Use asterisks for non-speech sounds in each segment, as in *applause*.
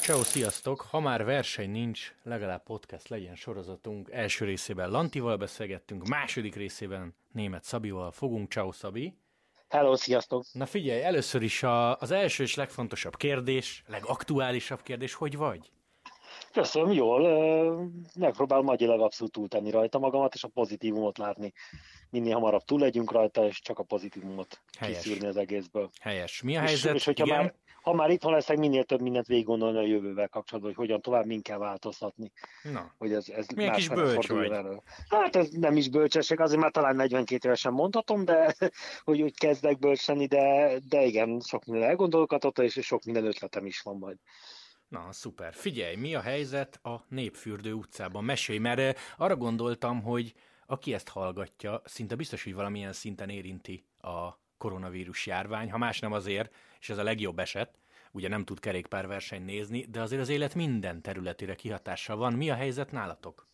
Ciao, sziasztok! Ha már verseny nincs, legalább podcast legyen sorozatunk. Első részében Lantival beszélgettünk, második részében német Szabival fogunk. Ciao, Szabi! Hello, sziasztok! Na figyelj, először is a, az első és legfontosabb kérdés, legaktuálisabb kérdés, hogy vagy? Köszönöm, jól. Megpróbálom agyilag abszolút túltenni rajta magamat, és a pozitívumot látni. Minél hamarabb túl legyünk rajta, és csak a pozitívumot Helyes. kiszűrni az egészből. Helyes. Mi a helyzet? És, és hogyha Igen? már ha már itthon leszek, minél több mindent végig gondolni a jövővel kapcsolatban, hogy hogyan tovább, mind kell változtatni. Na. Hogy ez, ez Milyen kis bölcs vagy. Elő. Hát ez nem is bölcsesség, azért már talán 42 évesen mondhatom, de *laughs* hogy úgy kezdek bölcseni, de, de igen, sok minden elgondolkodott, és sok minden ötletem is van majd. Na, szuper. Figyelj, mi a helyzet a Népfürdő utcában? Mesélj, mert eh, arra gondoltam, hogy aki ezt hallgatja, szinte biztos, hogy valamilyen szinten érinti a koronavírus járvány, ha más nem azért, és ez a legjobb eset, ugye nem tud kerékpárverseny nézni, de azért az élet minden területére kihatással van. Mi a helyzet nálatok?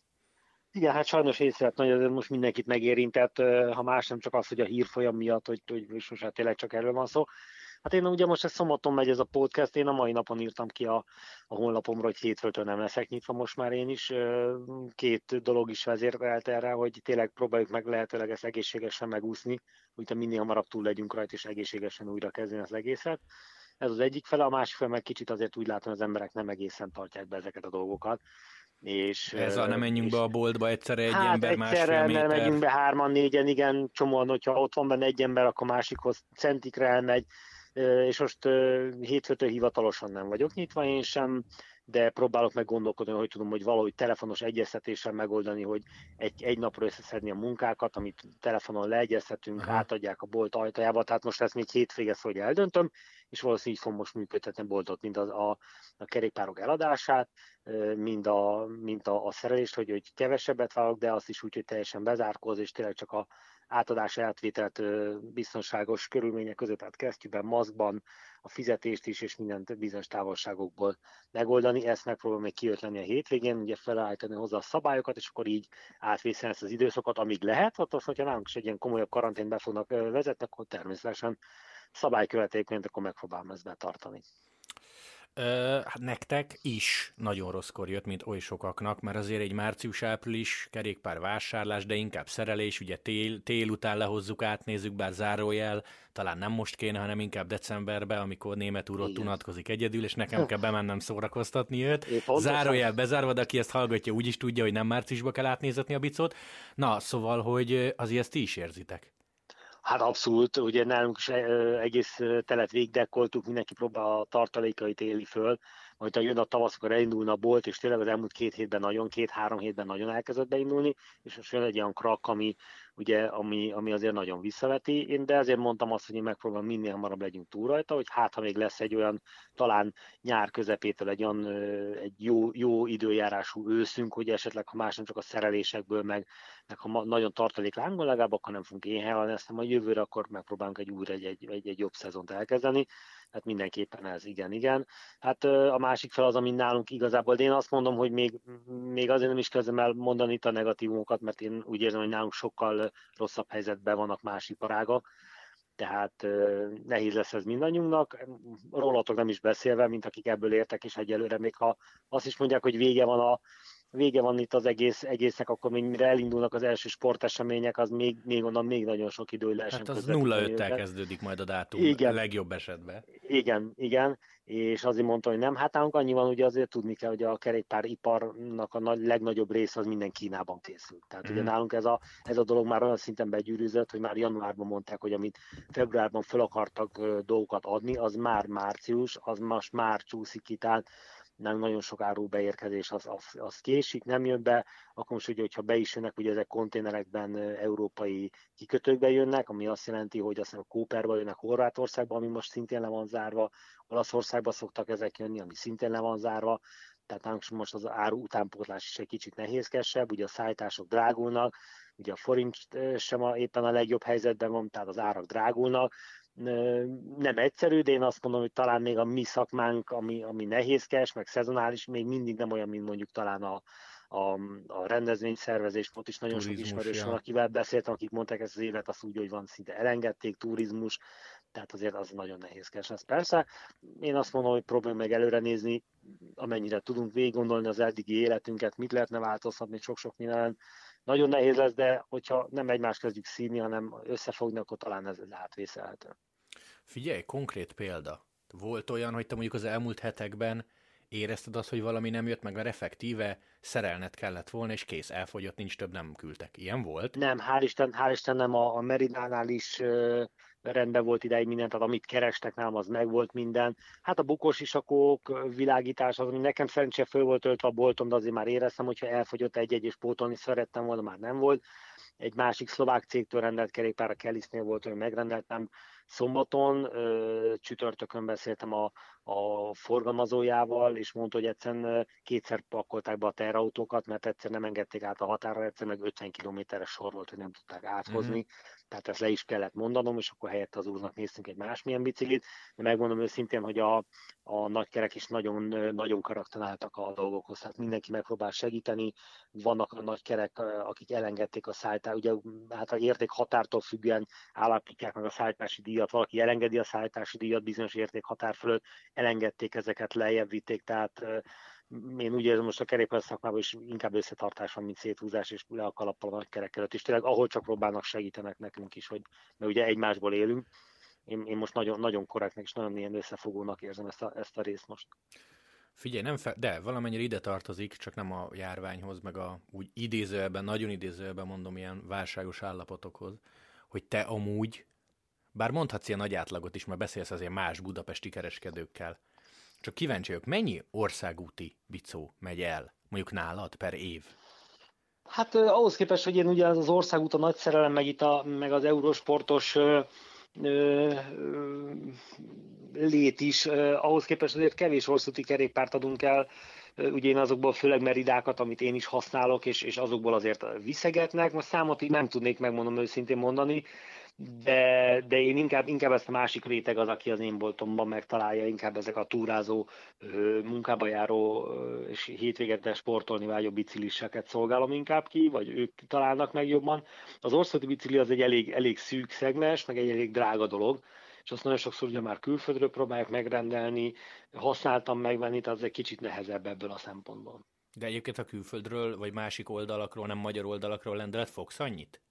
Igen, hát sajnos észrevett, hogy ez most mindenkit megérintett, ha más nem csak az, hogy a hírfolyam miatt, hogy, hogy most tényleg csak erről van szó. Hát én ugye most ez szombaton megy ez a podcast, én a mai napon írtam ki a, a honlapomra, hogy hétfőtől nem leszek nyitva most már én is. Két dolog is vezérelt erre, hogy tényleg próbáljuk meg lehetőleg ezt egészségesen megúszni, hogy minél hamarabb túl legyünk rajta, és egészségesen újra kezdeni az egészet. Ez az egyik fele, a másik fele meg kicsit azért úgy látom, hogy az emberek nem egészen tartják be ezeket a dolgokat. És, Ez a nem menjünk és, be a boltba egyszerre egy hát ember másfél méter. nem menjünk be hárman, négyen, igen, csomóan, hogyha ott van benne egy ember, akkor másikhoz centikre elmegy, és most hétfőtől hivatalosan nem vagyok nyitva én sem, de próbálok meg gondolkodni, hogy tudom, hogy valahogy telefonos egyeztetéssel megoldani, hogy egy, egy napra összeszedni a munkákat, amit telefonon leegyeztetünk, Aha. átadják a bolt ajtajába, tehát most ezt még hétvége hogy eldöntöm, és valószínűleg így fogom most működtetni a boltot, mint az, a, a kerékpárok eladását, mind a, mint a, a szerelést, hogy, hogy kevesebbet vállalok, de azt is úgy, hogy teljesen bezárkóz, és tényleg csak a, átadás átvételt biztonságos körülmények között, tehát kesztyűben, maszkban, a fizetést is, és mindent bizonyos távolságokból megoldani. Ezt megpróbálom még kiötleni a hétvégén, ugye felállítani hozzá a szabályokat, és akkor így átvészen ezt az időszakot, amíg lehet. Ott az, hogyha nálunk is egy ilyen komolyabb karantén be fognak vezetni, akkor természetesen szabálykövetékként akkor megpróbálom ezt betartani. Ö, hát nektek is nagyon rosszkor jött, mint oly sokaknak, mert azért egy március-április kerékpár vásárlás, de inkább szerelés, ugye tél, tél után lehozzuk, átnézzük, bár zárójel, talán nem most kéne, hanem inkább decemberben, amikor német úr ott unatkozik egyedül, és nekem kell bemennem szórakoztatni őt. Zárójel bezárva, de aki ezt hallgatja, úgy is tudja, hogy nem márciusba kell átnézetni a bicot. Na, szóval, hogy azért ezt ti is érzitek. Hát abszolút, ugye nálunk is egész telet végdekkoltuk, mindenki próbál a tartalékait éli föl, majd ha jön a tavasz, akkor elindulna a bolt, és tényleg az elmúlt két hétben nagyon, két-három hétben nagyon elkezdett beindulni, és most jön egy olyan krak, ami, ugye, ami, ami azért nagyon visszaveti. Én de ezért mondtam azt, hogy én megpróbálom minél hamarabb legyünk túl rajta, hogy hát ha még lesz egy olyan, talán nyár közepétől egy olyan egy jó, jó időjárású őszünk, hogy esetleg ha más nem csak a szerelésekből, meg, meg ha nagyon tartalék lángon legalább, akkor nem fogunk éhen ezt a jövőre akkor megpróbálunk egy újra egy, egy, egy, egy jobb szezont elkezdeni hát mindenképpen ez, igen, igen. Hát a másik fel az, ami nálunk igazából, de én azt mondom, hogy még, még azért nem is kezdem el mondani itt a negatívumokat, mert én úgy érzem, hogy nálunk sokkal rosszabb helyzetben vannak más iparágak, tehát nehéz lesz ez mindannyiunknak, rólatok nem is beszélve, mint akik ebből értek, és egyelőre még ha azt is mondják, hogy vége van a vége van itt az egész, egésznek, akkor még mire elindulnak az első sportesemények, az még, még onnan még nagyon sok idő lesz. Hát az 0-5-tel kezdődik majd a dátum, igen. a legjobb esetben. Igen, igen, és azért mondta, hogy nem, hát nálunk annyi van, ugye azért tudni kell, hogy a kerékpáriparnak a nagy, legnagyobb része az minden Kínában készül. Tehát mm. ugye mhm. nálunk ez a, ez a dolog már olyan szinten begyűrűzött, hogy már januárban mondták, hogy amit februárban fel akartak dolgokat adni, az már március, az most már csúszik ki, tehát nem nagyon sok áru beérkezés az, az, az késik, nem jön be, akkor most ugye, hogyha be is jönnek, ugye ezek konténerekben európai kikötőkbe jönnek, ami azt jelenti, hogy azt a Kóperba jönnek Horvátországba, ami most szintén le van zárva, Olaszországba szoktak ezek jönni, ami szintén le van zárva, tehát most az áru utánpótlás is egy kicsit nehézkesebb, ugye a szállítások drágulnak, ugye a forint sem a, éppen a legjobb helyzetben van, tehát az árak drágulnak, nem egyszerű, de én azt mondom, hogy talán még a mi szakmánk, ami, ami nehézkes, meg szezonális, még mindig nem olyan, mint mondjuk talán a, a, a rendezvényszervezés, ott is nagyon turizmus, sok ismerős ja. van, akivel beszéltem, akik mondták ezt az évet, azt úgy, hogy van szinte elengedték, turizmus, tehát azért az nagyon nehézkes lesz. Persze, én azt mondom, hogy próbáljuk meg előre nézni, amennyire tudunk végig gondolni az eddigi életünket, mit lehetne változtatni sok-sok minden. Nagyon nehéz lesz, de hogyha nem egymást kezdjük színi, hanem összefogni, akkor talán ez átvészelhető. Figyelj, konkrét példa. Volt olyan, hogy te mondjuk az elmúlt hetekben érezted azt, hogy valami nem jött meg, mert effektíve szerelnet kellett volna, és kész, elfogyott, nincs több, nem küldtek. Ilyen volt? Nem, hál' Isten, hál' Isten nem a, a Meridánál is rendben volt ideig minden, tehát amit kerestek nálam, az megvolt minden. Hát a bukós isakók, világítás, az, ami nekem szerencsére föl volt öltve a boltom, de azért már éreztem, hogyha elfogyott egy-egy és pótolni szerettem volna, már nem volt. Egy másik szlovák cégtől rendelt kerékpár, a Kelisnél volt, hogy megrendeltem szombaton, csütörtökön beszéltem a, a forgalmazójával, és mondta, hogy egyszerűen kétszer pakolták be a terautókat, mert egyszer nem engedték át a határa, egyszer meg 50 kilométeres sor volt, hogy nem tudták áthozni. Mm-hmm tehát ezt le is kellett mondanom, és akkor helyett az úrnak néztünk egy másmilyen biciklit, de megmondom őszintén, hogy a, a nagykerek is nagyon, nagyon karakteráltak a dolgokhoz, tehát mindenki megpróbál segíteni, vannak a nagykerek, akik elengedték a szállítást, ugye hát a érték határtól függően állapítják meg a szállítási díjat, valaki elengedi a szállítási díjat bizonyos érték határ fölött, elengedték ezeket, lejjebb vitték, tehát én úgy érzem most a kerékpár szakmában is inkább összetartás van, mint széthúzás, és le a kalappal a nagy kerek előtt, és tényleg ahol csak próbálnak segítenek nekünk is, hogy, mert ugye egymásból élünk, én, én most nagyon, nagyon korrektnek és nagyon ilyen összefogónak érzem ezt a, ezt a részt most. Figyelj, nem fe- de valamennyire ide tartozik, csak nem a járványhoz, meg a úgy idézőjelben, nagyon idézőjelben mondom ilyen válságos állapotokhoz, hogy te amúgy, bár mondhatsz ilyen nagy átlagot is, mert beszélsz azért más budapesti kereskedőkkel, csak kíváncsi vagyok, mennyi országúti bicó megy el, mondjuk nálad per év? Hát ahhoz képest, hogy én ugye az országút nagy szerelem, meg itt a, meg az eurósportos ö, ö, lét is, ö, ahhoz képest azért kevés országúti kerékpárt adunk el, ugye én azokból főleg meridákat, amit én is használok, és, és azokból azért viszegetnek. Most számot így nem tudnék megmondom őszintén mondani, de, de én inkább, inkább ezt a másik réteg az, aki az én boltomban megtalálja, inkább ezek a túrázó, munkába járó és hétvégente sportolni vágyó bicikliseket szolgálom inkább ki, vagy ők találnak meg jobban. Az országúti bicikli az egy elég, elég szűk szegmes, meg egy elég drága dolog, és azt nagyon sokszor ugye már külföldről próbálják megrendelni, használtam megvenni, tehát az egy kicsit nehezebb ebből a szempontból. De egyébként a külföldről, vagy másik oldalakról, nem magyar oldalakról rendelet fogsz annyit?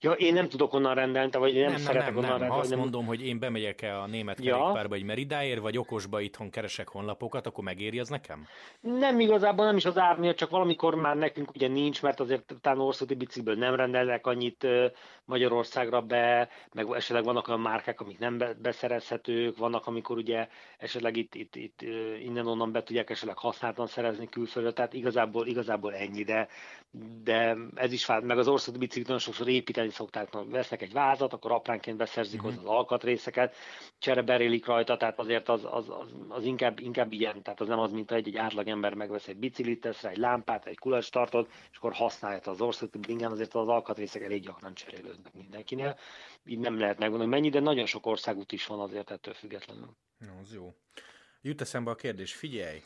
Ja, én nem tudok onnan rendelni, vagy én nem, nem szeretek nem, onnan nem. rendelni. Ha azt nem... mondom, hogy én bemegyek-e a német kerékpárba ja. egy Meridáért, vagy okosba itthon keresek honlapokat, akkor megéri az nekem? Nem igazából, nem is az árnél, csak valamikor már nekünk ugye nincs, mert azért talán országúti bicikliből nem rendelnek annyit Magyarországra be, meg esetleg vannak olyan márkák, amik nem beszerezhetők, vannak, amikor ugye esetleg itt, itt, itt innen-onnan be tudják esetleg használtan szerezni külföldre, tehát igazából, igazából ennyi, de, de ez is fáj, meg az országúti biciklit nagyon sokszor építeni szokták, vesznek egy vázat, akkor apránként beszerzik mm-hmm. az alkatrészeket, csereberélik rajta, tehát azért az, az, az, az inkább, inkább ilyen, tehát az nem az, mint egy átlag ember megvesz egy biciklit, tesz rá egy lámpát, egy kulacs tartod, és akkor használja az országúti igen, azért az alkatrészek elég gyakran cserélődnek mindenkinél. Így nem lehet megmondani mennyi, de nagyon sok országút is van azért ettől függetlenül. No, az jó. Jut eszembe a kérdés, figyelj,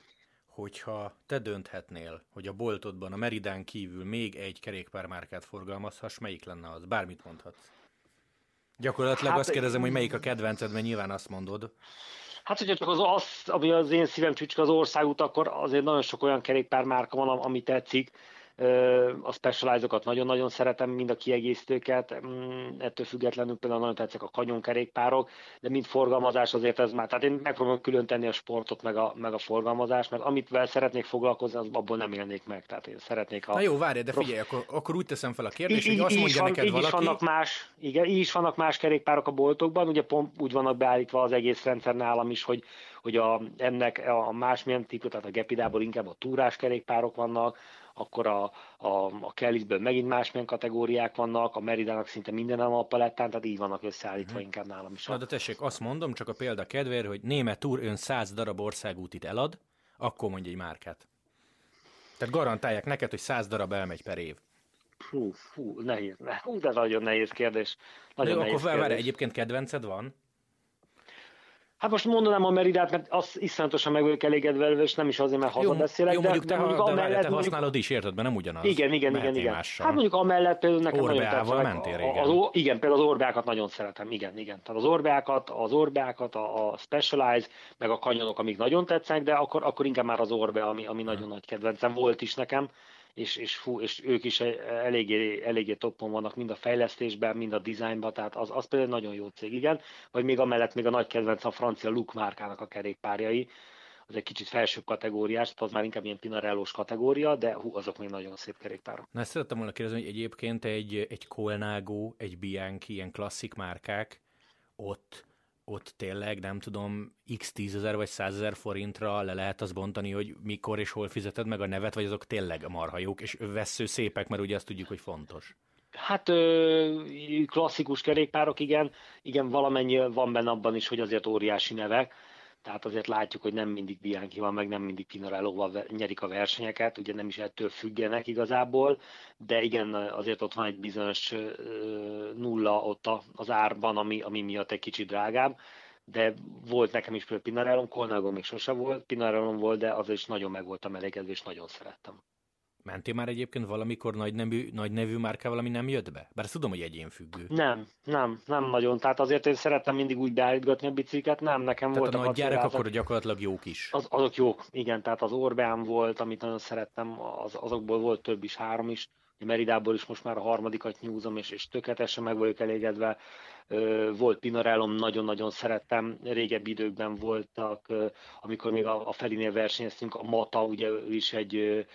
hogyha te dönthetnél, hogy a boltodban a Meridán kívül még egy kerékpármárkát forgalmazhass, melyik lenne az? Bármit mondhatsz. Gyakorlatilag hát, azt kérdezem, hogy melyik a kedvenced, mert nyilván azt mondod. Hát, hogyha csak az, az ami az én szívem csücske az országút, akkor azért nagyon sok olyan kerékpármárka van, ami tetszik a specializokat nagyon-nagyon szeretem, mind a kiegészítőket, mm, ettől függetlenül például nagyon tetszik a kanyonkerékpárok, de mind forgalmazás azért ez már, tehát én megpróbálom külön tenni a sportot meg a, meg a forgalmazást, mert amit szeretnék foglalkozni, az abból nem élnék meg, tehát én szeretnék a... Na jó, várj, de figyelj, akkor, akkor úgy teszem fel a kérdést, így, hogy azt mondja van, neked így valaki... Is vannak más, igen, így is vannak más kerékpárok a boltokban, ugye pont úgy vannak beállítva az egész rendszer nálam is, hogy hogy a, ennek a másmilyen típus, tehát a Gepidából inkább a túrás kerékpárok vannak, akkor a, a, a Kelly'sből megint másmilyen kategóriák vannak, a Meridának szinte minden a palettán, tehát így vannak összeállítva uh-huh. inkább nálam is. Na de tessék, azt mondom, csak a példa kedvéért, hogy német túr ön 100 darab országútit elad, akkor mondja egy márkát. Tehát garantálják neked, hogy 100 darab elmegy per év. Hú, hú, nehéz. Hú, de nagyon nehéz kérdés. Nagyon De nehéz akkor várj, kérdés. egyébként kedvenced van? Hát most mondanám a Meridát, mert az iszonyatosan meg vagyok elégedve, vele, és nem is azért, mert hazabeszélek, jó, de, mondjuk te, de mondjuk de, várj, amellett te mondjuk, használod is, érted, mert nem ugyanaz. igen, igen, igen, igen. mással. Hát mondjuk amellett például nekem nagyon Orbeával tetszenek. mentél régen. Az, igen, például az orbeákat nagyon szeretem, igen, igen. Tehát az orbeákat, az orbeákat, a, a Specialize, meg a kanyonok, amik nagyon tetszenek, de akkor, akkor inkább már az orbe, ami, ami nagyon nagy kedvencem volt is nekem, és, és, fú, és ők is eléggé, eléggé toppon vannak, mind a fejlesztésben, mind a dizájnban, tehát az, az például nagyon jó cég, igen. Vagy még amellett még a nagy kedvenc a francia Look márkának a kerékpárjai, az egy kicsit felsőbb kategóriás, tehát az már inkább ilyen pinarellós kategória, de hú, azok még nagyon szép kerékpárok. Na ezt szerettem volna kérdezni, hogy egyébként egy, egy Colnago, egy Bianchi, ilyen klasszik márkák, ott, ott tényleg, nem tudom, x 10 ezer vagy 100 ezer forintra le lehet az bontani, hogy mikor és hol fizeted meg a nevet, vagy azok tényleg marha jók, és vesző szépek, mert ugye azt tudjuk, hogy fontos. Hát klasszikus kerékpárok, igen, igen, valamennyi van benne abban is, hogy azért óriási nevek, tehát azért látjuk, hogy nem mindig Bianchi van, meg nem mindig Pinarello-val ve- nyerik a versenyeket, ugye nem is ettől függenek igazából, de igen, azért ott van egy bizonyos nulla ott az árban, ami, ami miatt egy kicsit drágább, de volt nekem is például Pinarellom, Colnago még sose volt, Pinarellom volt, de az is nagyon meg voltam elégedve, és nagyon szerettem. Mentél már egyébként valamikor nagy nevű, nagy nevű márkával, ami nem jött be? Bár tudom, hogy egyénfüggő. Nem, nem, nem nagyon. Tehát azért én szerettem mindig úgy beállítgatni a bicikliket, nem, nekem Tehát a nagy gyárak acélvázak. akkor gyakorlatilag jók is. Az, azok jók, igen, tehát az Orbán volt, amit nagyon szerettem, az, azokból volt több is, három is. Meridából is most már a harmadikat nyúzom, és, és tökéletesen meg vagyok elégedve. Volt Pinarellom, nagyon-nagyon szerettem. Régebbi időkben voltak, amikor még a, a Felinél versenyeztünk, a Mata, ugye ő is egy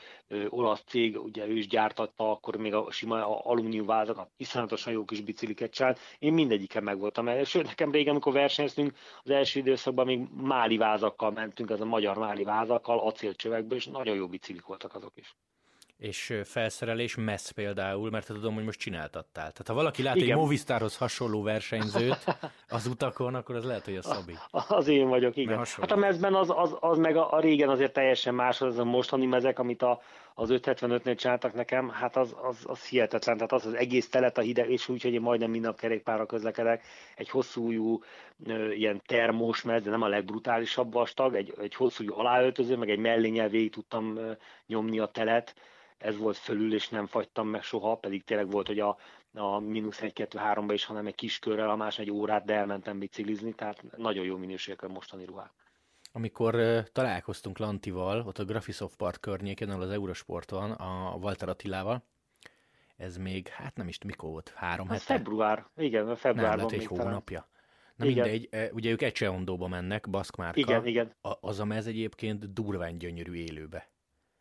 olasz cég, ugye ő is gyártatta, akkor még a sima alumínium vázakat, iszonyatosan jó kis bicikliket csinált. Én mindegyiken meg voltam el. Sőt, nekem régen, amikor versenyeztünk, az első időszakban még máli vázakkal mentünk, ez a magyar máli vázakkal, acélcsövekből, és nagyon jó biciklik voltak azok is. És felszerelés messz például, mert tudom, hogy most csináltattál. Tehát ha valaki lát Igen. egy Movistarhoz hasonló versenyzőt az utakon, akkor az lehet, hogy a Szabi. Az én vagyok, igen. Hát a mezben az, az, az meg a, a régen azért teljesen más, az a mostani mezek, amit a, az 575-nél csináltak nekem, hát az, az, az hihetetlen, tehát az az egész telet a hideg, és úgy, hogy én majdnem minden nap kerékpárra közlekedek, egy hosszújú ö, ilyen termós mez, de nem a legbrutálisabb vastag, egy, egy hosszújú aláöltöző, meg egy mellényel végig tudtam ö, nyomni a telet, ez volt fölül, és nem fagytam meg soha, pedig tényleg volt, hogy a, a mínusz 1-2-3-ba is, hanem egy kis körrel, a más egy órát, de elmentem biciklizni, tehát nagyon jó minőségek a mostani ruhák. Amikor találkoztunk Lantival, ott a Graphisoft Park környéken, ahol az Eurosport van, a Walter Attilával, ez még, hát nem is mikor volt, három Ez hete? február, igen, Nem, februárban lehet egy még talán. hónapja. Na Igen. mindegy, e, ugye ők Ecseondóba mennek, baszk márka. Igen, igen. A, az a mez egyébként durván gyönyörű élőbe.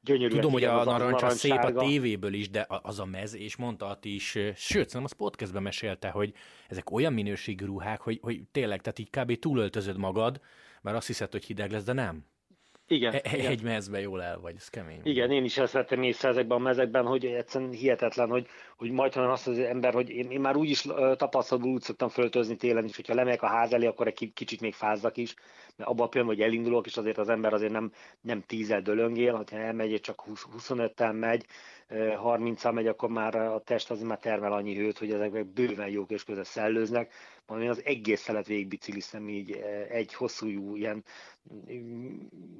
Gyönyörű. Tudom, hogy a narancs az szép a tévéből is, de a- az a mez, és mondta Ati is, sőt, szerintem az podcastben mesélte, hogy ezek olyan minőségű ruhák, hogy, hogy tényleg, tehát így kb. túlöltözöd magad, mert azt hiszed, hogy hideg lesz, de nem. Igen, E- igen. egy mezbe jól el vagy, ez kemény. Igen, én is ezt vettem észre ezekben a mezekben, hogy egyszerűen hihetetlen, hogy, hogy majdnem azt az ember, hogy én, én már úgy is tapasztalatból úgy szoktam föltözni télen is, hogyha lemegyek a ház elé, akkor egy ki- kicsit még fázzak is, mert abban a pillanatban, hogy elindulok, és azért az ember azért nem, nem tízzel dölöngél, ha elmegy, csak 20, 25-tel megy, ö, 30-al megy, akkor már a test azért már termel annyi hőt, hogy ezek bőven jók és közben szellőznek. Majd én az egész szelet végig bicikliztem így ö, egy hosszú ilyen mm,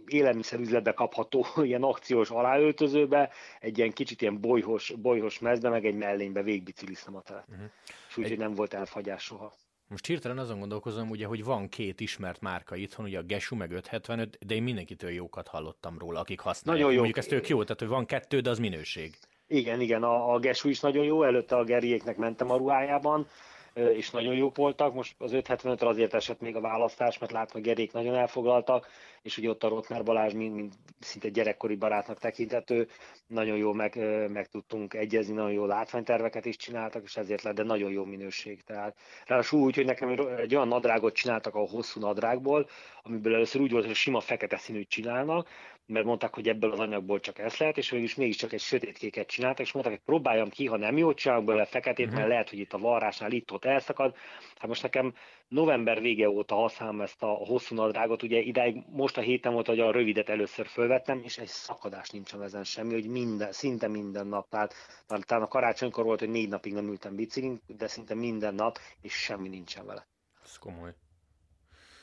élelmiszerüzletbe kapható *laughs* ilyen akciós aláöltözőbe, egy ilyen kicsit ilyen bolyhos, bolyhos mezbe, meg egy mellénybe végigbicikliztem a telet. Mhm. És úgyhogy nem volt elfagyás soha. Most hirtelen azon gondolkozom, ugye, hogy van két ismert márka itthon, ugye a Gesu meg 575, de én mindenkitől jókat hallottam róla, akik használják. Nagyon jó. Mondjuk ez tök jó, tehát hogy van kettő, de az minőség. Igen, igen, a, a Gesu is nagyon jó, előtte a Geriéknek mentem a ruhájában, és nagyon jók voltak. Most az 575-re azért esett még a választás, mert hogy Gerék nagyon elfoglaltak, és ugye ott a Rotner Balázs, mint, mint szinte gyerekkori barátnak tekinthető, nagyon jó meg, meg tudtunk egyezni, nagyon jó látványterveket is csináltak, és ezért lett, de nagyon jó minőség. Tehát ráadásul úgy, hogy nekem egy olyan nadrágot csináltak a hosszú nadrágból, amiből először úgy volt, hogy sima fekete színűt csinálnak, mert mondták, hogy ebből az anyagból csak ez lehet, és mégis mégiscsak egy sötétkéket csináltak, és mondták, hogy próbáljam ki, ha nem jót csinálok belőle feketét, uh-huh. mert lehet, hogy itt a varrásnál itt-ott elszakad. Hát most nekem november vége óta használom ezt a hosszú nadrágot, ugye idáig most a héten volt, hogy a rövidet először fölvettem, és egy szakadás nincsen ezen semmi, hogy minden, szinte minden nap, tehát talán a karácsonykor volt, hogy négy napig nem ültem biciklin, de szinte minden nap, és semmi nincsen vele. Ez komoly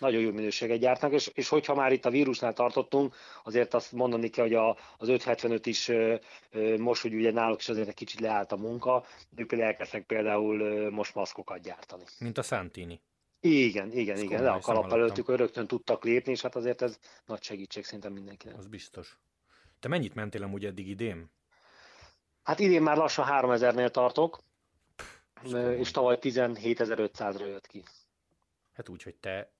nagyon jó minőséget gyártnak, és, és hogyha már itt a vírusnál tartottunk, azért azt mondani kell, hogy a, az 575 is most, hogy ugye náluk is azért egy kicsit leállt a munka, ők például elkezdtek például most maszkokat gyártani. Mint a Santini. Igen, igen, Ez igen, le a kalap előttük rögtön tudtak lépni, és hát azért ez nagy segítség szerintem mindenkinek. Az biztos. Te mennyit mentél amúgy eddig idén? Hát idén már lassan 3000-nél tartok, Pff, és tavaly 17.500-ra jött ki. Hát úgy, hogy te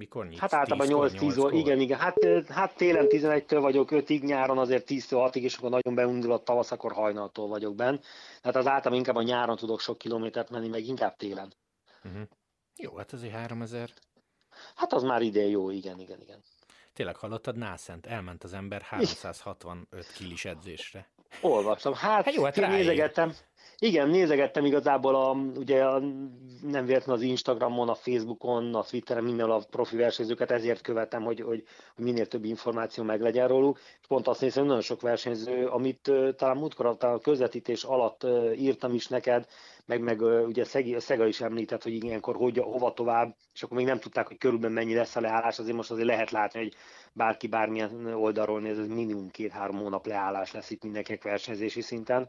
mikor nyitsz? Hát általában 8-10 óra, igen, igen. Hát, hát télen 11-től vagyok 5-ig, nyáron azért 10-től 6-ig, és akkor nagyon beundul a tavasz, akkor hajnaltól vagyok benn. Tehát az általában inkább a nyáron tudok sok kilométert menni, meg inkább télen. Uh-huh. Jó, hát azért 3000. Hát az már idén jó, igen, igen, igen. Tényleg hallottad, Nászent, elment az ember 365 kilis edzésre. Olvastam. Hát, hát jó, hát nézegettem. Igen, nézegettem igazából a, ugye a, nem véletlenül az Instagramon, a Facebookon, a Twitteren, minden a profi versenyzőket, ezért követem, hogy, hogy, hogy minél több információ meg legyen róluk. És pont azt nézem, nagyon sok versenyző, amit talán múltkor a közvetítés alatt írtam is neked, meg, meg ugye Szegi, Szega is említett, hogy ilyenkor hogy, hova tovább, és akkor még nem tudták, hogy körülbelül mennyi lesz a leállás, azért most azért lehet látni, hogy bárki bármilyen oldalról néz, ez minimum két-három hónap leállás lesz itt mindenkinek versenyzési szinten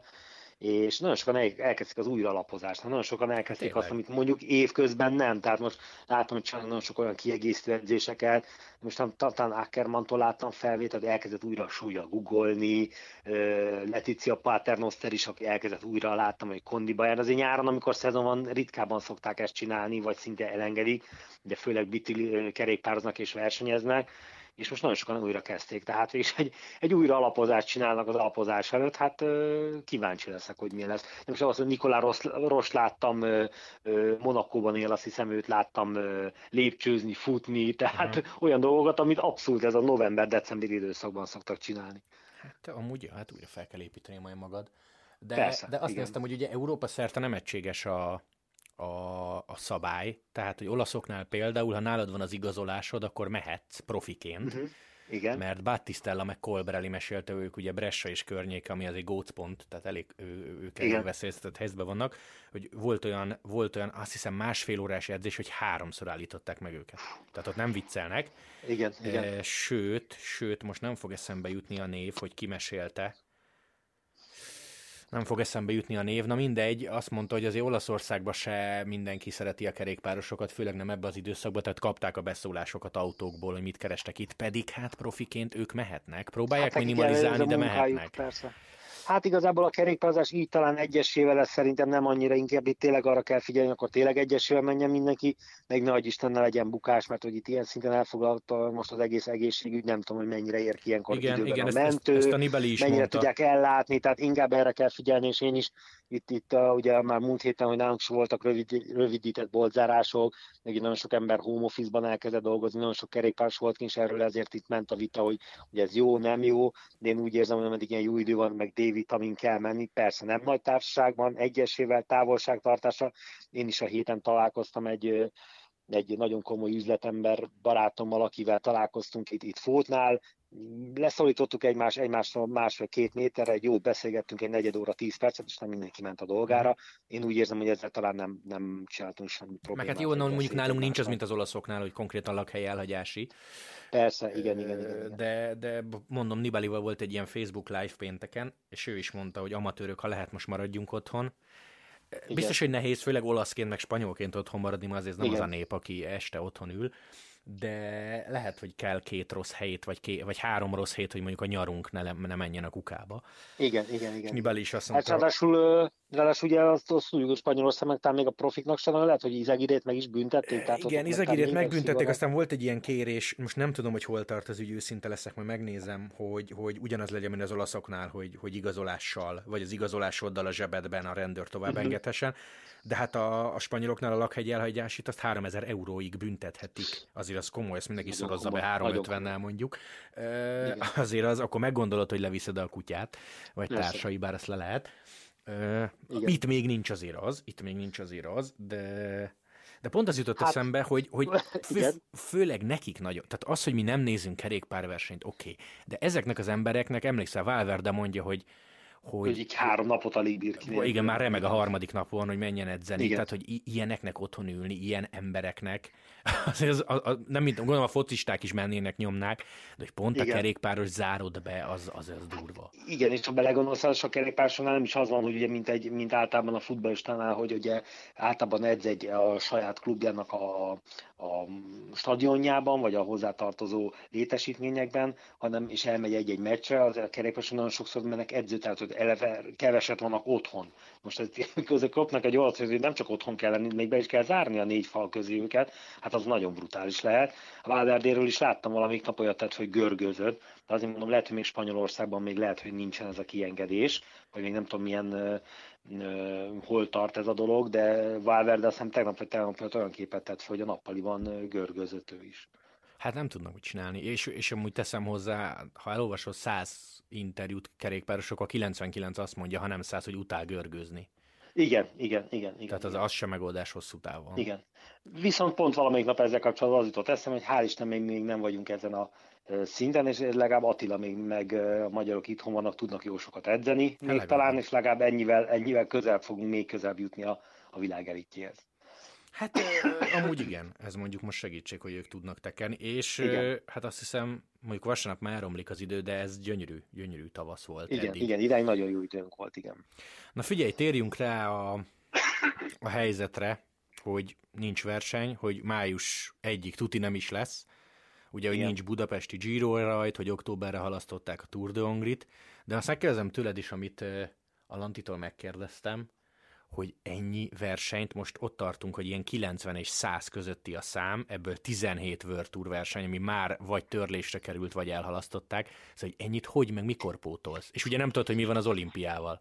és nagyon sokan elkezdik az újralapozást, nagyon sokan elkezdik Tényleg. azt, amit mondjuk évközben nem, tehát most látom, hogy csinálnak nagyon sok olyan kiegészítő edzéseket, most talán Ackermantól láttam felvételt, hogy elkezdett újra súlya googolni, Leticia Paternoster is, aki elkezdett újra láttam, hogy kondiba jár. Azért nyáron, amikor szezon van, ritkában szokták ezt csinálni, vagy szinte elengedik, de főleg bitil kerékpároznak és versenyeznek, és most nagyon sokan újra kezdték, tehát és egy, egy újra alapozást csinálnak az alapozás előtt, hát kíváncsi leszek, hogy mi lesz. Nem csak azt, hogy Nikolá Ross, Ross láttam Monakóban él, azt hiszem őt láttam lépcsőzni, futni, tehát uh-huh. olyan dolgokat, amit abszolút ez a november-december időszakban szoktak csinálni. Hát amúgy, hát újra fel kell építeni majd magad. De, Persze, de azt igen. néztem, hogy ugye Európa szerte nem egységes a, a, a szabály, tehát, hogy olaszoknál például, ha nálad van az igazolásod, akkor mehetsz profiként, uh-huh. Igen. Mert Battistella meg Colbrelli mesélte, ők ugye Bressa és környéke, ami az egy gócpont, tehát elég ő, ők elég veszélyeztetett helyzetben vannak, hogy volt olyan, volt olyan, azt hiszem másfél órás edzés, hogy háromszor állították meg őket. Tehát ott nem viccelnek. Igen, igen. E, sőt, sőt, most nem fog eszembe jutni a név, hogy kimesélte, nem fog eszembe jutni a név, na mindegy, azt mondta, hogy azért Olaszországban se mindenki szereti a kerékpárosokat, főleg nem ebbe az időszakban, tehát kapták a beszólásokat autókból, hogy mit kerestek itt, pedig hát profiként ők mehetnek, próbálják hát, minimalizálni, de mehetnek. Persze. Hát igazából a kerékpározás így talán egyesével lesz szerintem nem annyira, inkább itt tényleg arra kell figyelni, akkor tényleg egyesével menjen mindenki, meg nagy Isten ne legyen bukás, mert hogy itt ilyen szinten elfoglalta most az egész egészségügy, nem tudom, hogy mennyire ér ki ilyenkor igen, időben igen, a mentő, ezt, ezt a mennyire mondta. tudják ellátni, tehát inkább erre kell figyelni, és én is itt, itt uh, ugye már múlt héten, hogy nálunk is voltak rövid, rövidített boltzárások, meg nagyon sok ember home office-ban elkezdett dolgozni, nagyon sok kerékpárs volt és erről ezért itt ment a vita, hogy, hogy ez jó, nem jó, de én úgy érzem, hogy ameddig ilyen jó idő van, meg D-vitamin kell menni, persze nem nagy társaságban, egyesével, távolságtartásra. Én is a héten találkoztam egy egy nagyon komoly üzletember barátommal, akivel találkoztunk itt, itt Fótnál, leszorítottuk egymást, egymástól másfél-két méterre, egy jó beszélgettünk, egy negyed óra, tíz percet, és nem mindenki ment a dolgára. Én úgy érzem, hogy ezzel talán nem, nem csináltunk semmi problémát. Meg hát jó, mondjuk nálunk nincs az, mint az olaszoknál, hogy konkrétan lakhely elhagyási. Persze, igen, igen, igen. igen. De, de mondom, Nibalival volt egy ilyen Facebook live pénteken, és ő is mondta, hogy amatőrök, ha lehet, most maradjunk otthon. Igen. Biztos, hogy nehéz, főleg olaszként, meg spanyolként otthon maradni, mert azért nem Igen. az a nép, aki este otthon ül, de lehet, hogy kell két rossz helyét, vagy, két, vagy három rossz hét, hogy mondjuk a nyarunk ne, ne menjen a kukába. Igen, igen, igen. Nibali is azt mondta... Hát ráadásul Ráadásul ugye azt, azt tudjuk, hogy Spanyolország talán még a profiknak sem lehet, hogy Izagirét meg is büntették. Tehát Igen, Izagirét megbüntették, aztán volt egy ilyen kérés, most nem tudom, hogy hol tart az ügy, őszinte leszek, majd megnézem, hogy, hogy ugyanaz legyen, mint az olaszoknál, hogy, hogy igazolással, vagy az igazolásoddal a zsebedben a rendőr tovább uh-huh. engedhessen de hát a, a spanyoloknál a lakhegy elhagyásít azt 3000 euróig büntethetik. Azért az komoly, ezt mindenki szorozza be 350-nel mondjuk. E, azért az, akkor meggondolod, hogy leviszed a kutyát, vagy társai, bár ezt le lehet. E, itt még nincs azért az, itt még nincs azért az, de de pont az jutott hát, eszembe, hogy, hogy *laughs* fő, főleg nekik nagyon. Tehát az, hogy mi nem nézünk kerékpárversenyt, oké. Okay. De ezeknek az embereknek, emlékszel, Valverde mondja, hogy hogy, hogy így három napot alig bír ki. Igen, már remeg a harmadik napon, hogy menjen edzeni. Igen. Tehát, hogy ilyeneknek otthon ülni, ilyen embereknek, *laughs* azért az, a, a, nem mint, gondolom a focisták is mennének, nyomnák, de hogy pont Igen. a kerékpáros zárod be, az, az, az durva. Igen, és ha belegondolsz, az a kerékpárosnál nem is az van, hogy ugye, mint, egy, mint általában a futballistánál, hogy ugye általában edz egy a saját klubjának a, a stadionjában, vagy a hozzátartozó létesítményekben, hanem is elmegy egy-egy meccsre, az a kerékpároson nagyon sokszor mennek edző, tehát hogy eleve keveset vannak otthon. Most *laughs* közben kapnak egy olyat, hogy nem csak otthon kell lenni, még be is kell zárni a négy fal közé őket, hát az nagyon brutális lehet. A Valderdéről is láttam valamik nap olyat, tehát, hogy görgözött, de azért mondom, lehet, hogy még Spanyolországban még lehet, hogy nincsen ez a kiengedés, vagy még nem tudom milyen hol tart ez a dolog, de Valverde azt hiszem tegnap vagy tegnap olyan képet tett hogy a nappaliban görgözött ő is. Hát nem tudnak mit csinálni, és, és amúgy teszem hozzá, ha elolvasol 100 interjút kerékpárosok, a 99 azt mondja, ha nem 100, hogy utál görgőzni. Igen, igen, igen. igen Tehát az, igen. az sem megoldás hosszú távon. Igen. Viszont pont valamelyik nap ezzel kapcsolatban az jutott eszem, hogy hál' Isten még, még nem vagyunk ezen a szinten, és legalább Attila még meg a magyarok itthon vannak, tudnak jó sokat edzeni, még legalább. talán, és legalább ennyivel, ennyivel közel fogunk még közelebb jutni a, a világ elitjéhez. Hát amúgy igen, ez mondjuk most segítség, hogy ők tudnak tekerni, és igen. hát azt hiszem, mondjuk vasárnap már elromlik az idő, de ez gyönyörű, gyönyörű tavasz volt Igen, eddig. igen, idány nagyon jó időnk volt, igen. Na figyelj, térjünk rá a, a helyzetre, hogy nincs verseny, hogy május egyik tuti nem is lesz, ugye, hogy Igen. nincs budapesti Giro rajt, hogy októberre halasztották a Tour de Hongrit, de azt megkérdezem tőled is, amit a Lantitól megkérdeztem, hogy ennyi versenyt, most ott tartunk, hogy ilyen 90 és 100 közötti a szám, ebből 17 World Tour verseny, ami már vagy törlésre került, vagy elhalasztották, szóval hogy ennyit hogy, meg mikor pótolsz? És ugye nem tudod, hogy mi van az olimpiával.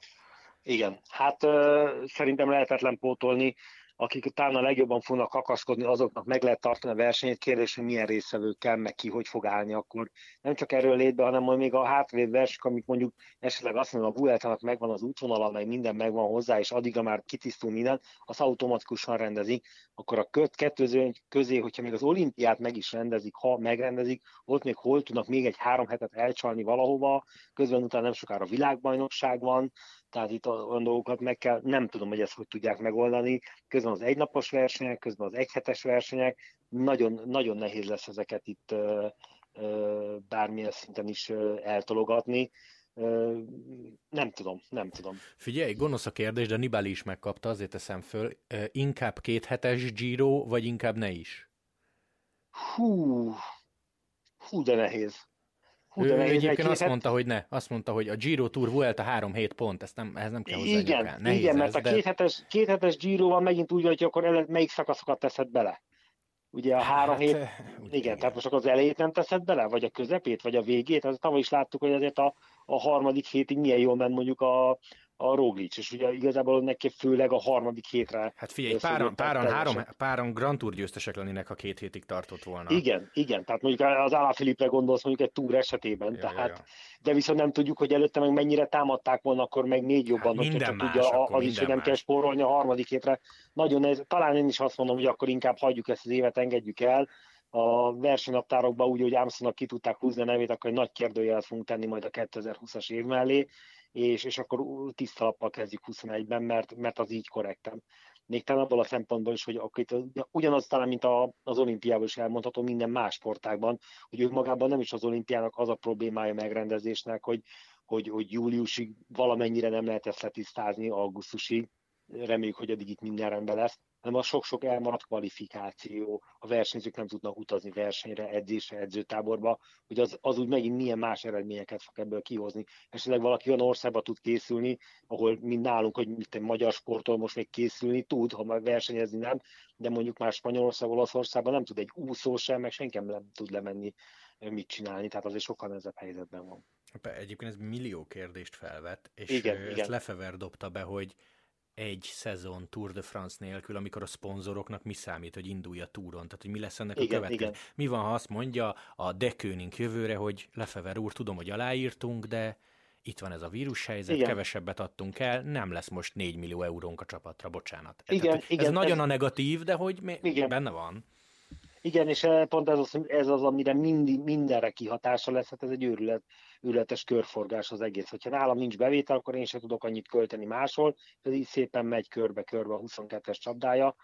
Igen, hát ö, szerintem lehetetlen pótolni akik utána legjobban fognak kakaszkodni, azoknak meg lehet tartani a versenyt. Kérdés, hogy milyen részvevőkkel, meg ki hogy fog állni akkor. Nem csak erről létbe, hanem majd még a hátrébb versek, amik mondjuk esetleg azt mondom, a Vueltának megvan az útvonala, meg minden megvan hozzá, és addigra már kitisztul minden, az automatikusan rendezik, akkor a kettőző közé, hogyha még az olimpiát meg is rendezik, ha megrendezik, ott még hol tudnak még egy három hetet elcsalni valahova, közben utána nem sokára világbajnokság van, tehát itt olyan dolgokat meg kell, nem tudom, hogy ezt hogy tudják megoldani. Közben az egynapos versenyek, közben az egyhetes versenyek, nagyon, nagyon nehéz lesz ezeket itt bármilyen szinten is eltologatni. Nem tudom, nem tudom. Figyelj, gonosz a kérdés, de Nibali is megkapta, azért teszem föl. Inkább két hetes Giro, vagy inkább ne is? Hú, hú, de nehéz. Hú, ő egyébként azt mondta, hogy ne. Azt mondta, hogy a Giro Tour Vuelta 3-7 pont, ezt nem, ehhez nem kell hozzá Igen, Nehéz igen, mert ez, a két, hetes, két hetes Giro van megint úgy, hogy akkor el, melyik szakaszokat teszed bele? Ugye a három hát, hét, ugye, igen, igen, tehát most akkor az elejét nem teszed bele, vagy a közepét, vagy a végét, az tavaly is láttuk, hogy azért a, a harmadik hétig milyen jól ment mondjuk a, a Roglic, és ugye igazából neki főleg a harmadik hétre. Hát figyelj, páran, páran, három, páran Grand Tour győztesek lennének, ha két hétig tartott volna. Igen, igen, tehát mondjuk az Alá Filipre gondolsz mondjuk egy túr esetében, ja, tehát, ja, ja. de viszont nem tudjuk, hogy előtte meg mennyire támadták volna, akkor meg még jobban, hát minden más, tudja, az is, hogy nem más. kell spórolni a harmadik hétre. Nagyon ez, talán én is azt mondom, hogy akkor inkább hagyjuk ezt az évet, engedjük el, a versenynaptárokban úgy, hogy Armstrongnak ki tudták húzni a nevét, akkor egy nagy kérdőjelet fogunk tenni majd a 2020-as év mellé, és, és akkor tiszta lappal kezdjük 21-ben, mert, mert az így korrektem. Még talán abból a szempontból is, hogy akkor itt ugyanaz talán, mint a, az olimpiában is elmondható minden más sportágban, hogy ők magában nem is az olimpiának az a problémája megrendezésnek, hogy, hogy, hogy júliusig valamennyire nem lehet ezt letisztázni, augusztusig, reméljük, hogy addig itt minden rendben lesz, hanem a sok-sok elmaradt kvalifikáció, a versenyzők nem tudnak utazni versenyre, edzésre, edzőtáborba, hogy az, az úgy megint milyen más eredményeket fog ebből kihozni. Esetleg valaki olyan országba tud készülni, ahol mind nálunk, hogy mit egy magyar sportol most még készülni tud, ha már versenyezni nem, de mondjuk már Spanyolország, Olaszországban nem tud egy úszó sem, meg senki nem tud lemenni mit csinálni, tehát azért sokkal nehezebb helyzetben van. Egyébként ez millió kérdést felvet, és igen, ezt igen. Lefever dobta be, hogy egy szezon Tour de France nélkül, amikor a szponzoroknak mi számít, hogy indulj a túron, tehát hogy mi lesz ennek igen, a következő. Igen. Mi van, ha azt mondja a Dekőnink jövőre, hogy Lefever úr, tudom, hogy aláírtunk, de itt van ez a vírushelyzet, igen. kevesebbet adtunk el, nem lesz most 4 millió eurónk a csapatra, bocsánat. Igen, Tehát, igen, ez nagyon ez... a negatív, de hogy mi... igen. benne van. Igen, és eh, pont ez az, ez az amire mindig, mindenre kihatása lesz, hát ez egy őrület, őrületes körforgás az egész. Hogyha nálam nincs bevétel, akkor én sem tudok annyit költeni máshol, ez így szépen megy körbe-körbe a 22-es csapdája,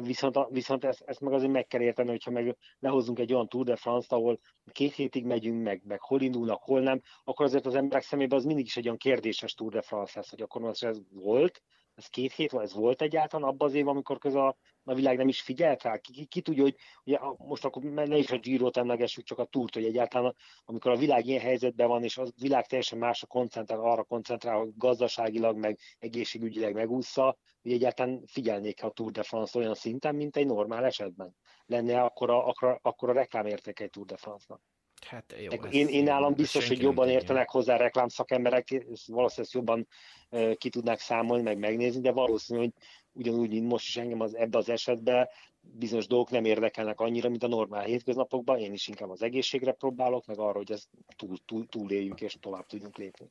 viszont, viszont ezt, ezt meg azért meg kell érteni, hogyha meg lehozunk egy olyan Tour de France-t, ahol két hétig megyünk, meg, meg hol indulnak, hol nem, akkor azért az emberek szemében az mindig is egy olyan kérdéses Tour de France lesz, hogy akkor most ez volt, ez két hét, vagy ez volt egyáltalán abban az évben, amikor köz a, a világ nem is figyelt rá? Ki, ki, ki tudja, hogy ugye, most akkor ne is a Giro-t emlegessük, csak a túrt, hogy egyáltalán amikor a világ ilyen helyzetben van, és a világ teljesen másra koncentrál, arra koncentrál, hogy gazdaságilag, meg egészségügyileg megúszza, hogy egyáltalán figyelnék a Tour de France olyan szinten, mint egy normál esetben. Lenne akkor a, akkor, akkor a reklámértéke egy Tour de France-nak. Hát jó, én, én nálam biztos, hogy jobban értenek hozzá reklámszakemberek, valószínűleg jobban uh, ki tudnák számolni, meg megnézni, de valószínű, hogy ugyanúgy, mint most is engem az, ebbe az esetben bizonyos dolgok nem érdekelnek annyira, mint a normál hétköznapokban, én is inkább az egészségre próbálok, meg arra, hogy ezt túl, túl, túléljük és tovább tudjunk lépni.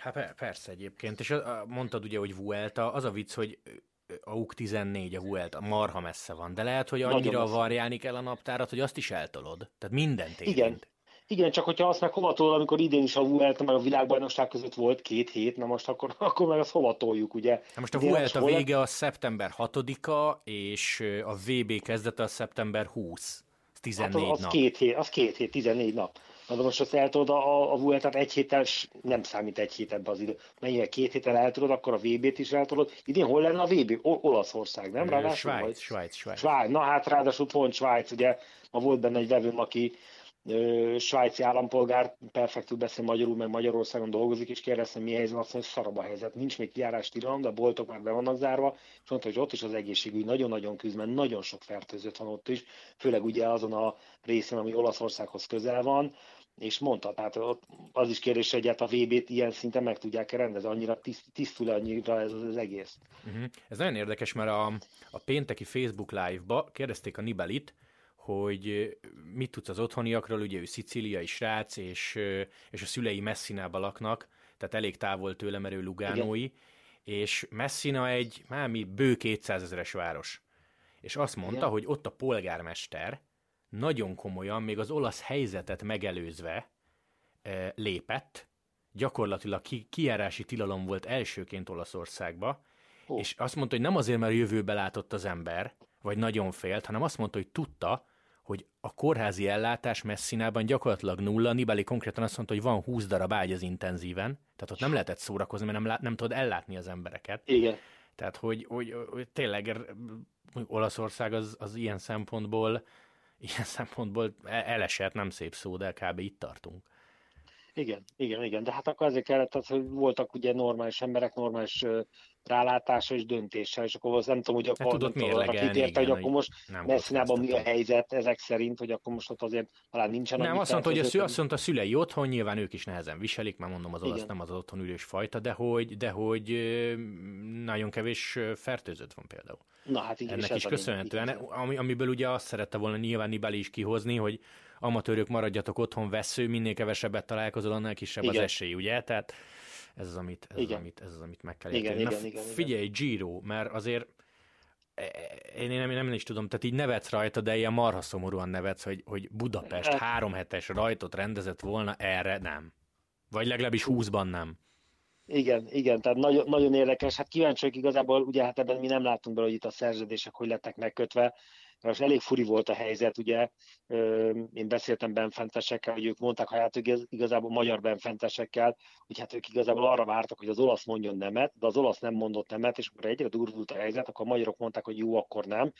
Hát persze egyébként, és mondtad ugye, hogy Vuelta, az a vicc, hogy a UK 14, a Vuelta, marha messze van, de lehet, hogy annyira variálni kell a naptárat, hogy azt is eltolod. Tehát mindent érint. Igen, igen, csak hogyha azt meg hova tol, amikor idén is a Vuelta, meg a világbajnokság között volt két hét, na most akkor, *laughs* akkor meg azt hova toljuk, ugye? Na most a Vuelta a vége a szeptember 6-a, és a VB kezdete a szeptember 20. 14 hát az, az nap. Két hét, az két hét, 14 nap. Na de most azt eltudod a, a Vueltát egy héttel, nem számít egy hét ebbe az idő. Mennyivel két héttel eltudod, akkor a VB-t is eltudod. Idén hol lenne a VB? O- Olaszország, nem? Ráadásul, Svájc, Svájc, Svájc. Svájc. Na hát ráadásul pont Svájc, ugye ma volt benne egy vevőm, aki svájci állampolgár, perfektül beszél magyarul, meg Magyarországon dolgozik, és kérdeztem, mi helyzet, azt mondja, szarabb a helyzet. Nincs még kiárás tilalom, de a boltok már be vannak zárva, és mondta, hogy ott is az egészségügy nagyon-nagyon küzd, mert nagyon sok fertőzött van ott is, főleg ugye azon a részen, ami Olaszországhoz közel van, és mondta, tehát az is kérdés, hogy hát a VB-t ilyen szinten meg tudják -e rendezni, annyira tiszt, tisztul annyira ez az egész. Uh-huh. Ez nagyon érdekes, mert a, a pénteki Facebook live-ba kérdezték a Nibelit, hogy mit tudsz az otthoniakról, ugye ő szicíliai srác, és, és a szülei Messinába laknak, tehát elég távol tőle, mert ő Lugánói, Igen. és Messina egy, már mi, bő 200 ezeres város. És azt mondta, Igen. hogy ott a polgármester nagyon komolyan, még az olasz helyzetet megelőzve lépett, gyakorlatilag ki, kiárási tilalom volt elsőként Olaszországba, oh. és azt mondta, hogy nem azért, mert jövőbe látott az ember, vagy nagyon félt, hanem azt mondta, hogy tudta, hogy a kórházi ellátás messzinában gyakorlatilag nulla, Nibali konkrétan azt mondta, hogy van 20 darab ágy az intenzíven, tehát ott nem lehetett szórakozni, mert nem, lát, nem tudod ellátni az embereket. Igen. Tehát, hogy, hogy, hogy tényleg Olaszország az, az ilyen szempontból ilyen szempontból e-, elesett, nem szép szó, de kb. itt tartunk. Igen, igen, igen, de hát akkor azért kellett, az, hogy voltak ugye normális emberek, normális rálátása és döntéssel, és akkor az nem tudom, hogy akkor hát tudod mérlegelni, érte, hogy akkor most messzinában mi a helyzet ezek szerint, hogy akkor most ott azért talán nincsen. Nem, azt mondta, hogy a, szü, azt mondta, a szülei otthon, nyilván ők is nehezen viselik, már mondom, az olasz nem az otthon ülős fajta, de hogy, de hogy nagyon kevés fertőzött van például. Na hát igen, Ennek is köszönhetően, ami, amiből ugye azt szerette volna nyilván Nibali is kihozni, hogy amatőrök maradjatok otthon vesző, minél kevesebbet találkozol, annál kisebb igen. az esély, ugye? Tehát ez az, amit, ez az, amit, ez az, amit meg kell érteni. Igen, igen, igen, figyelj, Giro, mert azért e, e, én nem, nem is tudom, tehát így nevetsz rajta, de ilyen marha szomorúan nevetsz, hogy, hogy Budapest hát- három hetes rajtot rendezett volna, erre nem. Vagy legalábbis húszban nem. Igen, igen, tehát nagyon, nagyon érdekes. Hát kíváncsiak igazából, ugye hát ebben mi nem látunk bele, hogy itt a szerződések hogy lettek megkötve, Most elég furi volt a helyzet, ugye én beszéltem benfentesekkel, hogy ők mondták, hogy hát igazából magyar benfentesekkel, hogy hát ők igazából arra vártak, hogy az olasz mondjon nemet, de az olasz nem mondott nemet, és akkor egyre durvult a helyzet, akkor a magyarok mondták, hogy jó, akkor nem,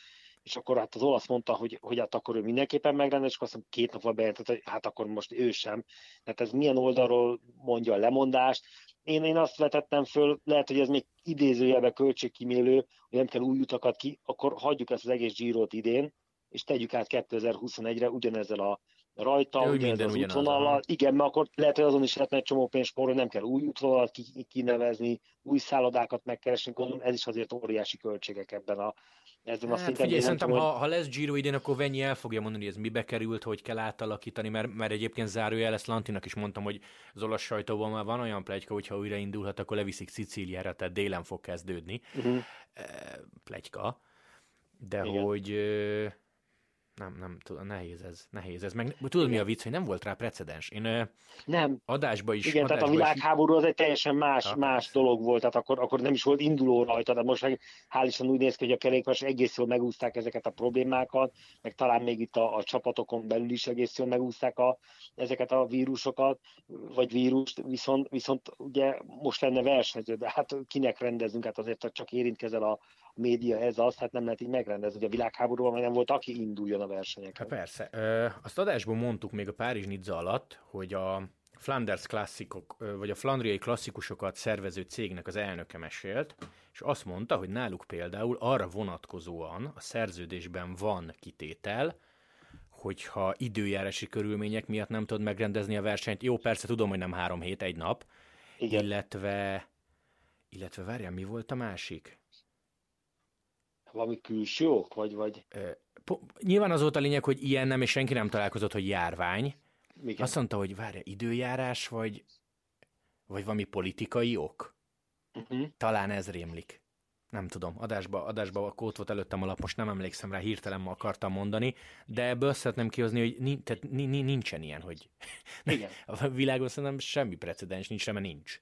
és akkor hát az olasz mondta, hogy, hogy hát akkor ő mindenképpen megrendel, és akkor azt két nap van bejelentett, hogy hát akkor most ő sem. Tehát ez milyen oldalról mondja a lemondást. Én, én azt vetettem föl, lehet, hogy ez még idézőjelben költségkímélő, hogy nem kell új utakat ki, akkor hagyjuk ezt az egész Girot idén, és tegyük át 2021-re ugyanezzel a rajta, ja, ugyanezzel az útvonallal. Igen, mert akkor lehet, hogy azon is lehetne egy csomó pénzt spórolni, nem kell új útvonalat kinevezni, új szállodákat megkeresni, gondolom ez is azért óriási költségek ebben a, ezen a hát, szinten. Figyelj, szerintem, ha, ha lesz Giro idén, akkor Venyi el fogja mondani, hogy ez mibe került, hogy kell átalakítani, mert, mert egyébként zárójel ezt Lantinak is mondtam, hogy az olasz sajtóban már van olyan plegyka, hogy ha újra indulhat, akkor leviszik Szicíliára, tehát délen fog kezdődni. Uh-huh. Plegyka. De Igen. hogy nem, nem, tudom, nehéz ez, nehéz ez. Meg tudod, mi a vicc, hogy nem volt rá precedens. Én nem. adásba is... Igen, adásba tehát a világháború az egy teljesen más, ha, más dolog volt, tehát akkor, akkor nem is volt induló rajta, de most meg hál' Isten úgy néz ki, hogy a kerékpáros egész jól megúzták ezeket a problémákat, meg talán még itt a, a csapatokon belül is egész jól megúzták a, ezeket a vírusokat, vagy vírust, viszont, viszont ugye most lenne versenyző, de hát kinek rendezünk, hát azért csak érintkezel a, média ez az, hát nem lehet így megrendezni, hogy a világháborúban nem volt, aki induljon a versenyeken. Hát persze. Ö, azt adásban mondtuk még a Párizs Nizza alatt, hogy a Flanders klasszikok, vagy a flandriai klasszikusokat szervező cégnek az elnöke mesélt, és azt mondta, hogy náluk például arra vonatkozóan a szerződésben van kitétel, hogyha időjárási körülmények miatt nem tudod megrendezni a versenyt. Jó, persze tudom, hogy nem három hét, egy nap, Igen. illetve, illetve várjál, mi volt a másik? Valami külső ok, vagy... vagy... Nyilván az volt a lényeg, hogy ilyen nem, és senki nem találkozott, hogy járvány. Igen. Azt mondta, hogy várja, időjárás, vagy, vagy valami politikai ok? Uh-huh. Talán ez rémlik. Nem tudom, adásba, adásba a kót volt előttem alap, most nem emlékszem rá, hirtelen ma akartam mondani, de ebből szeretném kihozni, hogy nincs, tehát nincsen ilyen, hogy *laughs* igen. a világon szerintem semmi precedens nincs, mert nincs.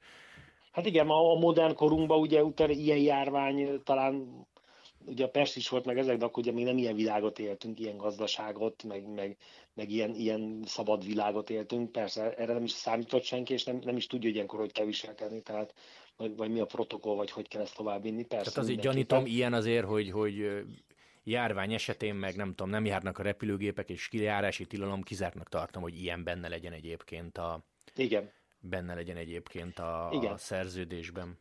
Hát igen, a modern korunkban ugye utána ilyen járvány talán ugye a Pest is volt meg ezek, de akkor ugye még nem ilyen világot éltünk, ilyen gazdaságot, meg, meg, meg ilyen, ilyen szabad világot éltünk. Persze erre nem is számított senki, és nem, nem is tudja, ilyenkor hogy kell viselkedni, tehát vagy, vagy mi a protokoll, vagy hogy kell ezt továbbvinni. Persze, tehát azért gyanítom ilyen azért, hogy, hogy járvány esetén meg nem tudom, nem járnak a repülőgépek, és kijárási tilalom kizártnak tartom, hogy ilyen benne legyen egyébként a... Igen. Benne legyen egyébként a, Igen. a szerződésben.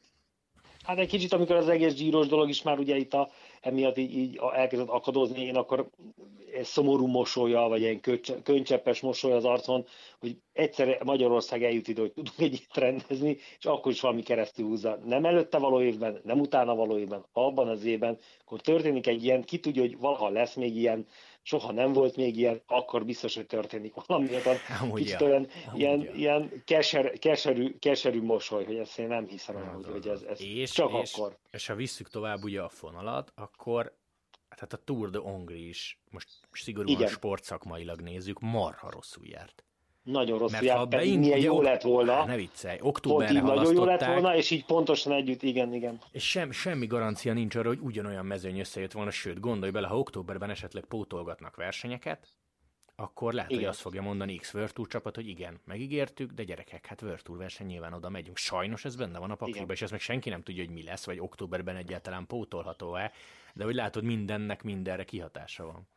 Hát egy kicsit, amikor az egész gyíros dolog is már ugye itt a, emiatt így, így elkezdett akadozni, én akkor egy szomorú mosolya, vagy ilyen könycseppes mosoly az arcon, hogy egyszer Magyarország eljut ide, hogy tudunk egy rendezni, és akkor is valami keresztül húzza. Nem előtte való évben, nem utána való évben, abban az évben, akkor történik egy ilyen, ki tudja, hogy valaha lesz még ilyen, soha nem volt még ilyen, akkor biztos, hogy történik valami. Amúgy kicsit ja. olyan ilyen, ja. ilyen keser, keserű, keserű mosoly, hogy ezt én nem hiszem, el, hogy, hogy ez, ez és, csak és, akkor. És ha visszük tovább ugye a fonalat, akkor tehát a Tour de Hongrie is, most szigorúan Igen. sportszakmailag nézzük, marha rosszul járt. Nagyon rossz Mert járt, pedig milyen jó ok... lett volna. Ne viccelj, októberre nagyon jó lett volna, és így pontosan együtt, igen, igen. És sem, semmi garancia nincs arra, hogy ugyanolyan mezőny összejött volna, sőt, gondolj bele, ha októberben esetleg pótolgatnak versenyeket, akkor lehet, igen. hogy azt fogja mondani X Tour csapat, hogy igen, megígértük, de gyerekek, hát Tour verseny nyilván oda megyünk. Sajnos ez benne van a pakliba, és ezt meg senki nem tudja, hogy mi lesz, vagy októberben egyáltalán pótolható-e, de hogy látod, mindennek mindenre kihatása van.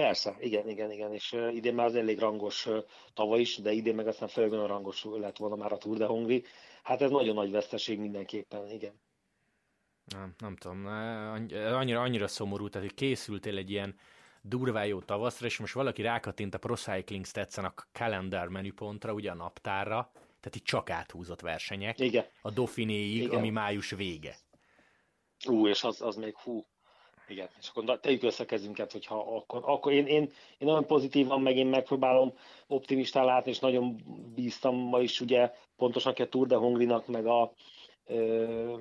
Persze, igen, igen, igen, és idén már az elég rangos tavaly is, de idén meg aztán főleg rangos lett volna már a Tour de Hongri. Hát ez nagyon nagy veszteség mindenképpen, igen. Nem, nem tudom, annyira, annyira szomorú, tehát hogy készültél egy ilyen durvá jó tavaszra, és most valaki rákattint a Pro Cycling stats a calendar menüpontra, ugye a naptárra, tehát itt csak áthúzott versenyek. Igen. A Dauphinéig, Igen. ami május vége. Ú, és az, az még hú, igen, és akkor tegyük össze kezünket, hogyha akkor, akkor én, én, én nagyon pozitívan, meg én megpróbálom optimistán látni, és nagyon bíztam ma is, ugye pontosan a Tour de Hongrinak, meg a,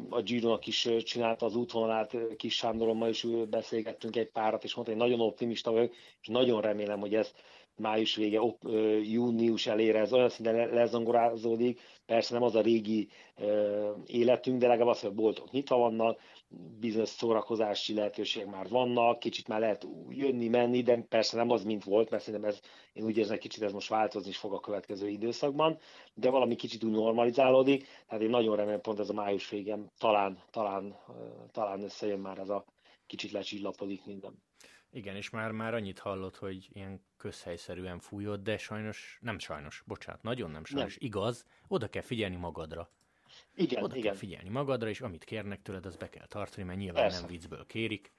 a Giro-nak is csinálta az útvonalát, Kis Sándorommal is beszélgettünk egy párat, és mondta, hogy nagyon optimista vagyok, és nagyon remélem, hogy ez május vége, op, június elére ez olyan szinten lezongorázódik, persze nem az a régi életünk, de legalább az, hogy a boltok nyitva vannak, bizonyos szórakozási lehetőségek már vannak, kicsit már lehet jönni, menni, de persze nem az, mint volt, mert szerintem ez, én úgy érzem, kicsit ez most változni is fog a következő időszakban, de valami kicsit úgy normalizálódik, tehát én nagyon remélem pont ez a május végem talán, talán, talán összejön már ez a kicsit lecsillapodik minden. Igen, és már, már annyit hallott, hogy ilyen közhelyszerűen fújott, de sajnos, nem sajnos, bocsánat, nagyon nem sajnos, nem. igaz, oda kell figyelni magadra. Igen, oda igen. kell figyelni magadra, és amit kérnek tőled, az be kell tartani, mert nyilván Persze. nem viccből kérik.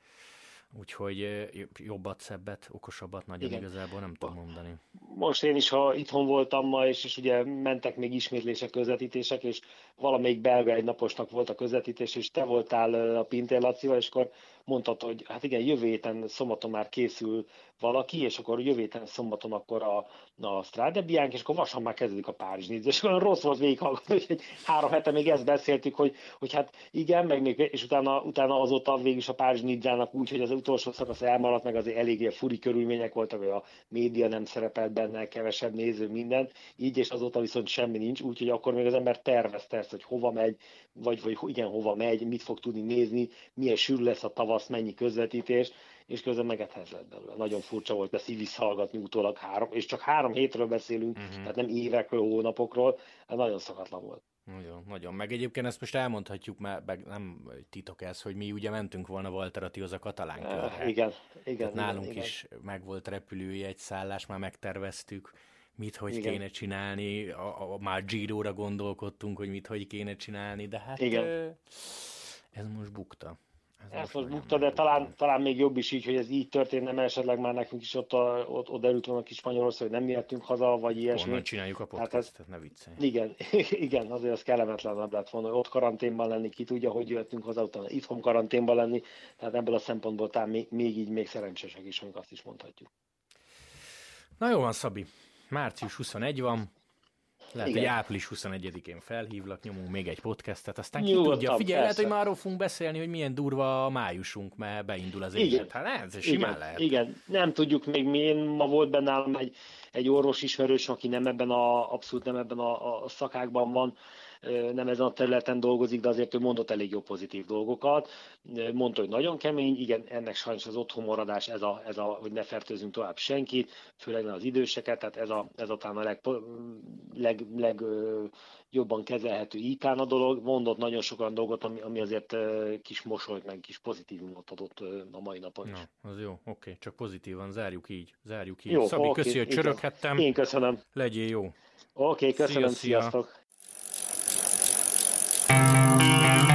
Úgyhogy jobbat, szebbet, okosabbat nagyon Igen. igazából nem tudom mondani. Most én is, ha itthon voltam ma, és, és ugye mentek még ismétlések, közvetítések, és valamelyik belga egy naposnak volt a közvetítés, és te voltál a Pintér Lacival, és akkor mondtad, hogy hát igen, jövő héten szombaton már készül valaki, és akkor jövő héten szombaton akkor a, a Strade Bianca, és akkor vasan már kezdődik a Párizs néző. És olyan rossz volt végighallgatni, hogy egy három hete még ezt beszéltük, hogy, hogy hát igen, meg még, és utána, utána azóta végül is a Párizs Nidzának úgy, hogy az utolsó szakasz elmaradt, meg azért eléggé furi körülmények voltak, hogy a média nem szerepelt benne, kevesebb néző, minden, így és azóta viszont semmi nincs, úgyhogy akkor még az ember tervezte ezt, hogy hova megy, vagy, vagy igen, hova megy, mit fog tudni nézni, milyen sűrű lesz a tavasz, mennyi közvetítés, és közben megethez lett belőle. Nagyon furcsa volt ezt visszahallgatni utólag három, és csak három hétről beszélünk, uh-huh. tehát nem évekről, hónapokról, ez nagyon szakatlan volt. Nagyon, nagyon. Meg egyébként ezt most elmondhatjuk, mert meg nem titok ez, hogy mi ugye mentünk volna Walter Attihoz a katalán körre. Uh, igen, igen. Tehát nálunk igen, is meg volt repülője, egy szállás, már megterveztük, mit hogy igen. kéne csinálni, a, a, már Giro-ra gondolkodtunk, hogy mit hogy kéne csinálni, de hát igen. ez most bukta. Ez Ezt most bukta, de talán, talán még jobb is így, hogy ez így történne, mert esetleg már nekünk is ott, a, ott oda előtt volna kis Spanyolország, hogy nem jöttünk haza, vagy ilyesmi. Onnan csináljuk a podcastet, hát ez, ne viccelj. Igen, *laughs* igen, azért az kellemetlenebb lett volna, hogy ott karanténban lenni, ki tudja, hogy jöttünk haza, utána itthon karanténban lenni, tehát ebből a szempontból talán még, még így még szerencsések is, mondjuk azt is mondhatjuk. Na jó van, Szabi. Március 21 van, lehet, Igen. hogy április 21-én felhívlak, nyomunk még egy podcastet, aztán ki Nyugodtan, tudja. Figyelj, lehet, hogy már arról fogunk beszélni, hogy milyen durva a májusunk, mert beindul az élet. Hát ez simán Igen. lehet. Igen, nem tudjuk még mi. Ma volt benne egy, egy orvos ismerős, aki nem ebben a, abszolút nem ebben a, a szakákban van, nem ezen a területen dolgozik, de azért ő mondott elég jó pozitív dolgokat. Mondta, hogy nagyon kemény, igen, ennek sajnos az otthonmaradás, ez a, ez a, hogy ne fertőzünk tovább senkit, főleg az időseket, tehát ez a, ez a talán a leg, leg, leg jobban kezelhető ikán a dolog. Mondott nagyon sokan dolgot, ami, ami azért kis mosolyt, meg kis pozitívumot adott a mai napon is. Na, az jó, oké, okay. csak pozitívan, zárjuk így, zárjuk így. Jó, Szabi, okay, köszi, hogy csöröghettem. Én köszönöm. Legyél jó. Oké, okay, köszönöm, szia, szia. sziasztok. Música